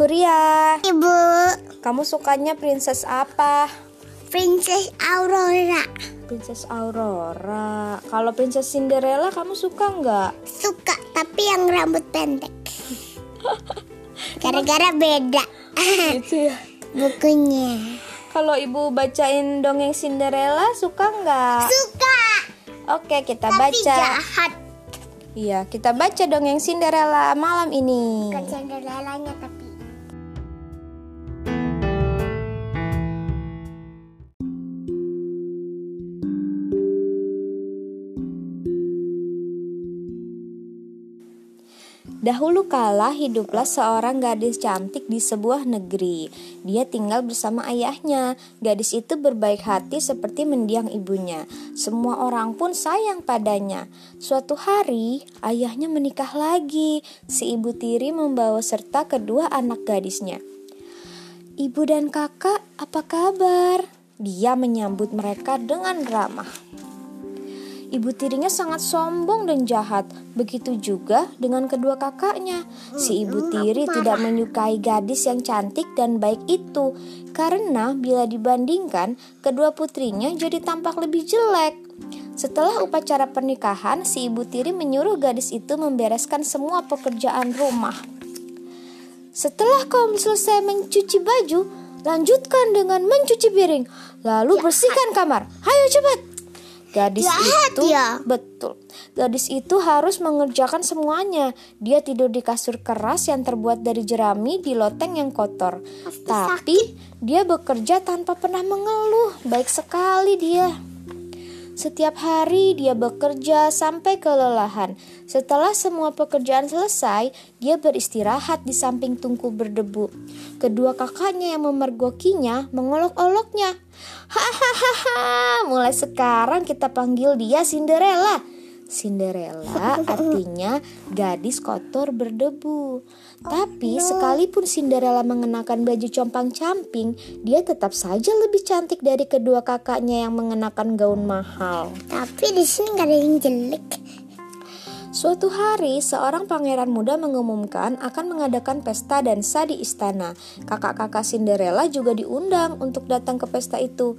Huria, Ibu, kamu sukanya princess apa? Princess Aurora. Princess Aurora. Kalau Princess Cinderella kamu suka nggak? Suka, tapi yang rambut pendek. Gara-gara beda Gitu ya. bukunya. Kalau ibu bacain dongeng Cinderella suka nggak? Suka, Oke, kita tapi baca. jahat. Iya, kita baca dongeng Cinderella malam ini. Bukan Cinderellanya tapi Dahulu kala hiduplah seorang gadis cantik di sebuah negeri. Dia tinggal bersama ayahnya. Gadis itu berbaik hati seperti mendiang ibunya. Semua orang pun sayang padanya. Suatu hari, ayahnya menikah lagi. Si ibu tiri membawa serta kedua anak gadisnya. Ibu dan kakak, apa kabar? Dia menyambut mereka dengan ramah. Ibu tirinya sangat sombong dan jahat. Begitu juga dengan kedua kakaknya. Si ibu tiri tidak menyukai gadis yang cantik dan baik itu, karena bila dibandingkan, kedua putrinya jadi tampak lebih jelek. Setelah upacara pernikahan, si ibu tiri menyuruh gadis itu membereskan semua pekerjaan rumah. Setelah kau selesai mencuci baju, lanjutkan dengan mencuci piring, lalu bersihkan kamar. Hayo cepat! Gadis Jahat itu ya. betul. Gadis itu harus mengerjakan semuanya. Dia tidur di kasur keras yang terbuat dari jerami di loteng yang kotor. Pasti Tapi dia bekerja tanpa pernah mengeluh. Baik sekali dia. Setiap hari dia bekerja sampai kelelahan. Setelah semua pekerjaan selesai, dia beristirahat di samping tungku berdebu. Kedua kakaknya yang memergokinya mengolok-oloknya. Hahaha, mulai sekarang kita panggil dia Cinderella. Cinderella artinya gadis kotor berdebu. Tapi sekalipun Cinderella mengenakan baju compang-camping, dia tetap saja lebih cantik dari kedua kakaknya yang mengenakan gaun mahal. tapi di sini nggak ada yang jelek. Suatu hari, seorang pangeran muda mengumumkan akan mengadakan pesta dansa di istana. Kakak-kakak Cinderella juga diundang untuk datang ke pesta itu.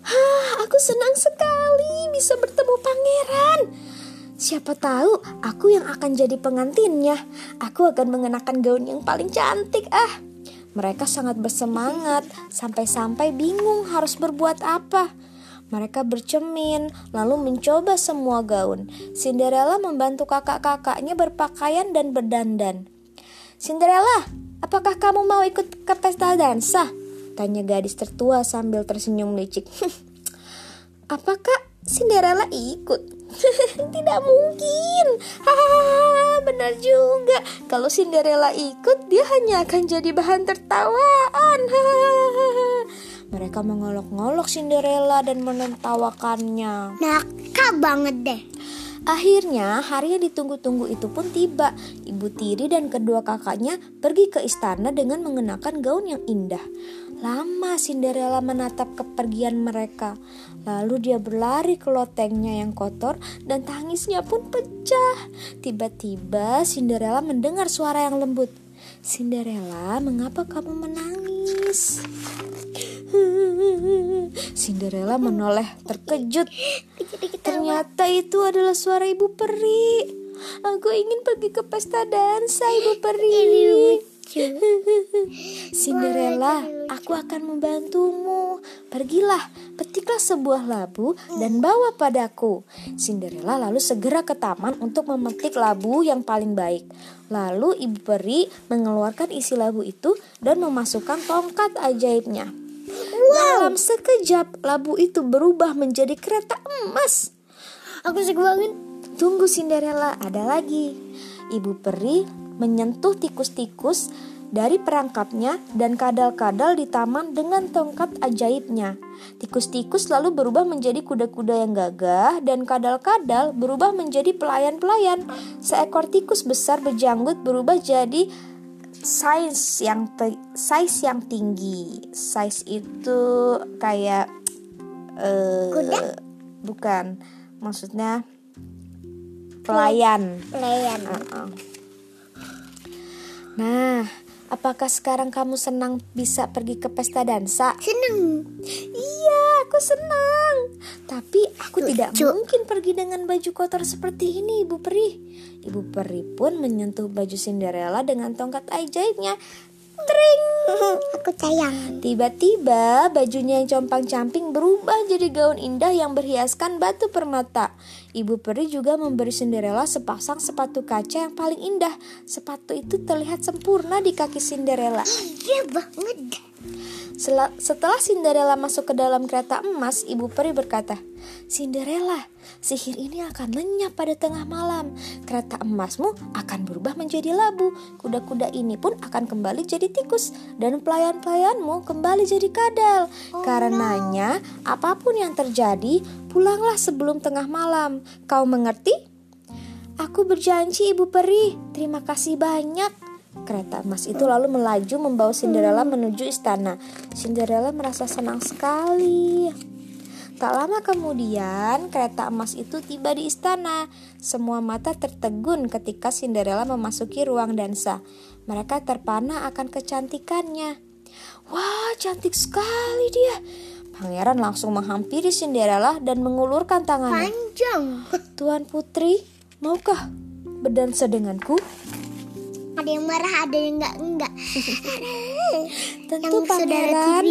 Hah, aku senang sekali bisa bertemu pangeran. Siapa tahu aku yang akan jadi pengantinnya. Aku akan mengenakan gaun yang paling cantik ah. Mereka sangat bersemangat sampai-sampai bingung harus berbuat apa. Mereka bercermin, lalu mencoba semua gaun. Cinderella membantu kakak-kakaknya berpakaian dan berdandan. Cinderella, apakah kamu mau ikut ke pesta dansa? Tanya gadis tertua sambil tersenyum licik. Apakah Cinderella ikut? Tidak mungkin. Hahaha, benar juga. Kalau Cinderella ikut, dia hanya akan jadi bahan tertawaan. Mereka mengolok-ngolok Cinderella dan menertawakannya. Nakal banget deh. Akhirnya, hari yang ditunggu-tunggu itu pun tiba. Ibu tiri dan kedua kakaknya pergi ke istana dengan mengenakan gaun yang indah. Lama Cinderella menatap kepergian mereka. Lalu dia berlari ke lotengnya yang kotor dan tangisnya pun pecah. Tiba-tiba Cinderella mendengar suara yang lembut. Cinderella, mengapa kamu menangis? Cinderella menoleh terkejut. Ternyata itu adalah suara ibu peri. Aku ingin pergi ke pesta dansa, ibu peri. Cinderella, aku akan membantumu. Pergilah, petiklah sebuah labu dan bawa padaku. Cinderella lalu segera ke taman untuk memetik labu yang paling baik. Lalu ibu peri mengeluarkan isi labu itu dan memasukkan tongkat ajaibnya. Dalam sekejap, labu itu berubah menjadi kereta emas. Aku suka banget. Tunggu Cinderella, ada lagi. Ibu peri menyentuh tikus-tikus dari perangkapnya dan kadal-kadal di taman dengan tongkat ajaibnya. Tikus-tikus lalu berubah menjadi kuda-kuda yang gagah dan kadal-kadal berubah menjadi pelayan-pelayan. Seekor tikus besar berjanggut berubah jadi size yang size yang tinggi. Size itu kayak eh Kuda? bukan. Maksudnya pelayan. Pelayan. Uh-uh. Nah, apakah sekarang kamu senang bisa pergi ke pesta dansa? Seneng. Iya, aku senang. Tapi aku tidak Lucu. mungkin pergi dengan baju kotor seperti ini, Ibu Peri. Ibu Peri pun menyentuh baju Cinderella dengan tongkat ajaibnya. Tring! Aku sayang. Tiba-tiba bajunya yang compang-camping berubah jadi gaun indah yang berhiaskan batu permata. Ibu peri juga memberi Cinderella sepasang sepatu kaca yang paling indah. Sepatu itu terlihat sempurna di kaki Cinderella. Iya banget. Setelah Cinderella masuk ke dalam kereta emas, Ibu Peri berkata, Cinderella, sihir ini akan lenyap pada tengah malam. Kereta emasmu akan berubah menjadi labu. Kuda-kuda ini pun akan kembali jadi tikus. Dan pelayan-pelayanmu kembali jadi kadal. Karenanya, apa pun yang terjadi, pulanglah sebelum tengah malam. Kau mengerti? Aku berjanji Ibu Peri. Terima kasih banyak. Kereta emas itu lalu melaju membawa Cinderella menuju istana. Cinderella merasa senang sekali. Tak lama kemudian, kereta emas itu tiba di istana. Semua mata tertegun ketika Cinderella memasuki ruang dansa. Mereka terpana akan kecantikannya. Wah, cantik sekali dia. Pangeran langsung menghampiri Cinderella dan mengulurkan tangannya. Panjang. Tuan Putri, maukah berdansa denganku? Ada yang marah, ada yang enggak enggak. Tentu Yang pangeran.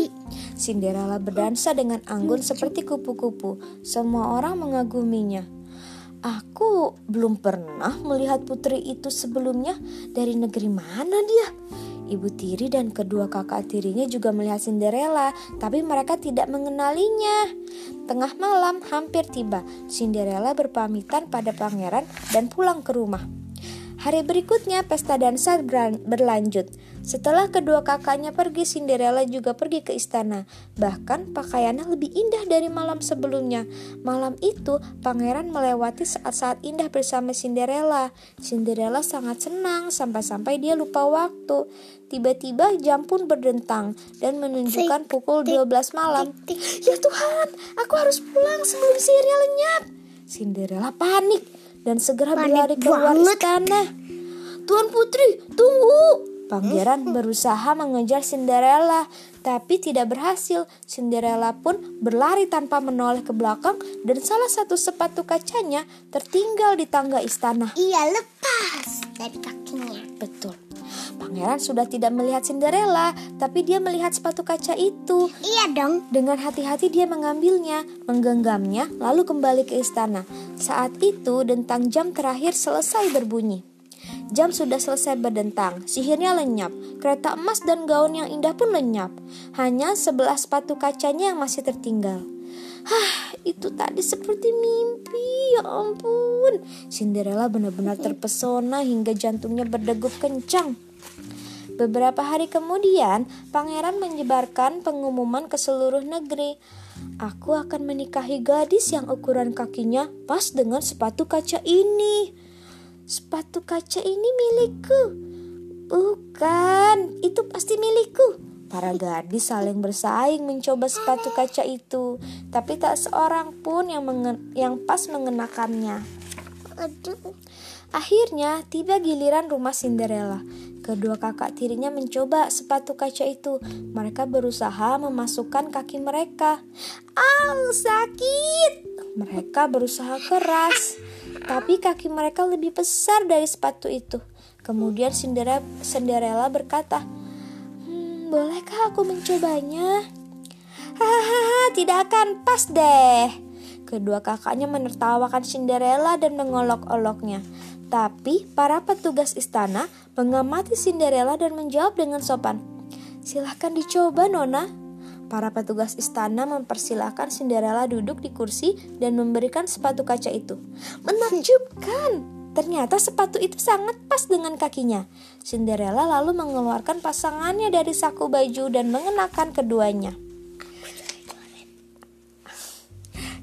Cinderella berdansa dengan anggun seperti kupu-kupu. Semua orang mengaguminya. Aku belum pernah melihat putri itu sebelumnya. Dari negeri mana dia? Ibu tiri dan kedua kakak tirinya juga melihat Cinderella, tapi mereka tidak mengenalinya. Tengah malam hampir tiba. Cinderella berpamitan pada pangeran dan pulang ke rumah. Hari berikutnya pesta dansa berlanjut. Setelah kedua kakaknya pergi, Cinderella juga pergi ke istana. Bahkan pakaiannya lebih indah dari malam sebelumnya. Malam itu, pangeran melewati saat-saat indah bersama Cinderella. Cinderella sangat senang sampai-sampai dia lupa waktu. Tiba-tiba jam pun berdentang dan menunjukkan pukul 12 malam. Ya Tuhan, aku harus pulang sebelum sihirnya lenyap. Cinderella panik dan segera Panik berlari keluar banget. istana. Tuan Putri, tunggu! Pangeran berusaha mengejar Cinderella, tapi tidak berhasil. Cinderella pun berlari tanpa menoleh ke belakang dan salah satu sepatu kacanya tertinggal di tangga istana. Iya lepas dari kakinya. Betul. Pangeran sudah tidak melihat Cinderella, tapi dia melihat sepatu kaca itu. Iya dong. Dengan hati-hati dia mengambilnya, menggenggamnya, lalu kembali ke istana. Saat itu dentang jam terakhir selesai berbunyi. Jam sudah selesai berdentang, sihirnya lenyap, kereta emas dan gaun yang indah pun lenyap. Hanya sebelah sepatu kacanya yang masih tertinggal. Hah, itu tadi seperti mimpi, ya ampun. Cinderella benar-benar terpesona hingga jantungnya berdegup kencang. Beberapa hari kemudian, pangeran menyebarkan pengumuman ke seluruh negeri. Aku akan menikahi gadis yang ukuran kakinya pas dengan sepatu kaca ini. Sepatu kaca ini milikku. Bukan, itu pasti milikku. Para gadis saling bersaing mencoba sepatu kaca itu, tapi tak seorang pun yang mengen- yang pas mengenakannya. Aduh. Akhirnya tiba giliran rumah Cinderella. Kedua kakak tirinya mencoba sepatu kaca itu. Mereka berusaha memasukkan kaki mereka. Au, sakit! Mereka berusaha keras, tapi kaki mereka lebih besar dari sepatu itu. Kemudian Cinderella, berkata, "Hmm, bolehkah aku mencobanya?" Hahaha, tidak akan pas deh. Kedua kakaknya menertawakan Cinderella dan mengolok-oloknya. Tapi para petugas istana mengamati Cinderella dan menjawab dengan sopan. Silahkan dicoba, Nona. Para petugas istana mempersilahkan Cinderella duduk di kursi dan memberikan sepatu kaca itu. Menakjubkan! Ternyata sepatu itu sangat pas dengan kakinya. Cinderella lalu mengeluarkan pasangannya dari saku baju dan mengenakan keduanya.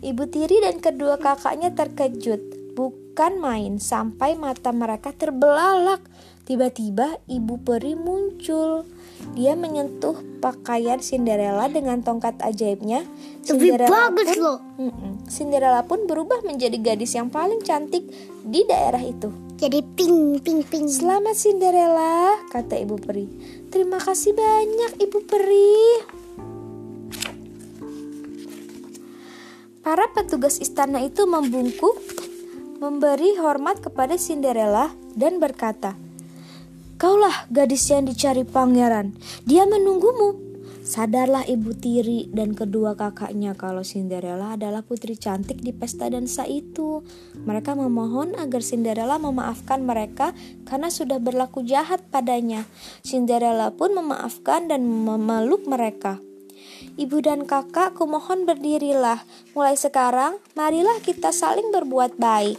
Ibu tiri dan kedua kakaknya terkejut. Bukan main sampai mata mereka terbelalak. Tiba-tiba ibu peri muncul. Dia menyentuh pakaian Cinderella dengan tongkat ajaibnya. Lebih bagus pun, loh. Cinderella pun berubah menjadi gadis yang paling cantik di daerah itu. Jadi ping ping ping. Selamat Cinderella, kata ibu peri. Terima kasih banyak Ibu Peri. Para petugas istana itu membungkuk, memberi hormat kepada Cinderella dan berkata, "Kaulah gadis yang dicari pangeran. Dia menunggumu." Sadarlah ibu tiri dan kedua kakaknya kalau Cinderella adalah putri cantik di pesta dansa itu. Mereka memohon agar Cinderella memaafkan mereka karena sudah berlaku jahat padanya. Cinderella pun memaafkan dan memeluk mereka. Ibu dan kakak, kumohon berdirilah. Mulai sekarang, marilah kita saling berbuat baik.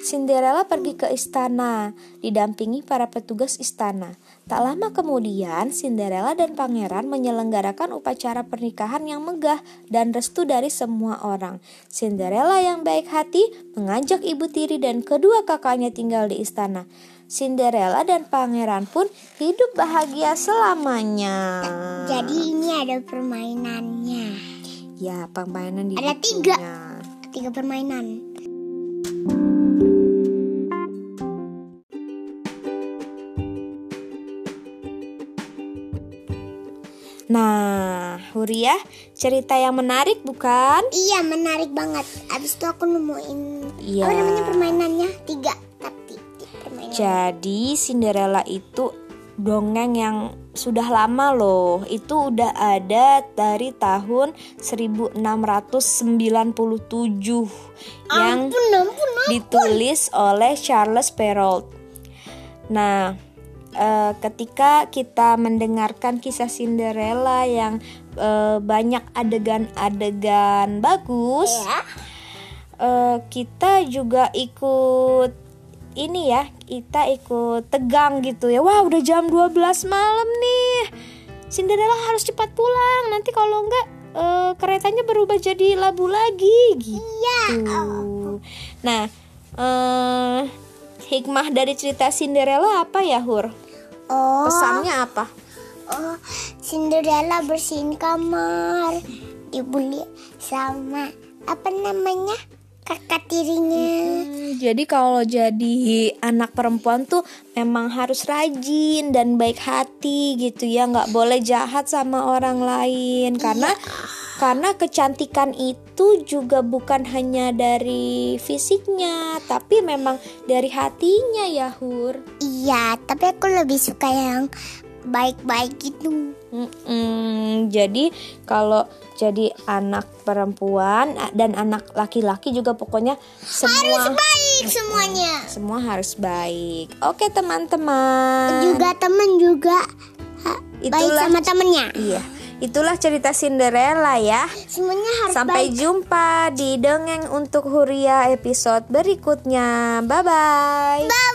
Cinderella pergi ke istana, didampingi para petugas istana. Tak lama kemudian, Cinderella dan pangeran menyelenggarakan upacara pernikahan yang megah dan restu dari semua orang. Cinderella yang baik hati mengajak ibu tiri dan kedua kakaknya tinggal di istana. Cinderella dan pangeran pun hidup bahagia selamanya. Jadi ini ada permainannya. Ya, permainan di Ada tiga. Tiga permainan. Nah, Huriah, cerita yang menarik bukan? Iya menarik banget. Abis itu aku nemuin Iya. apa namanya permainannya. Jadi Cinderella itu dongeng yang sudah lama loh. Itu udah ada dari tahun 1697 yang ampun ampun ditulis oleh Charles Perrault. Nah, eh, ketika kita mendengarkan kisah Cinderella yang eh, banyak adegan-adegan bagus, ya. eh, kita juga ikut ini ya, kita ikut tegang gitu ya. Wah, udah jam 12 malam nih. Cinderella harus cepat pulang. Nanti kalau enggak eh, keretanya berubah jadi labu lagi gitu. Iya. Nah, eh hikmah dari cerita Cinderella apa ya, Hur? Oh. Pesannya apa? Oh, Cinderella bersihin kamar, dibully sama apa namanya kakak tirinya. Hmm, jadi kalau jadi anak perempuan tuh memang harus rajin dan baik hati gitu ya, nggak boleh jahat sama orang lain karena karena kecantikan itu juga bukan hanya dari fisiknya, tapi memang dari hatinya ya Hur. Iya, tapi aku lebih suka yang baik-baik gitu. Mm-mm, jadi kalau jadi anak perempuan dan anak laki-laki juga pokoknya semua Baik semuanya. semua harus baik. Oke teman-teman. Juga temen juga ha, baik Itulah- sama temennya. Iya, itulah cerita Cinderella ya. Semuanya harus Sampai baik. jumpa di dongeng untuk Huria episode berikutnya. Bye bye. Bye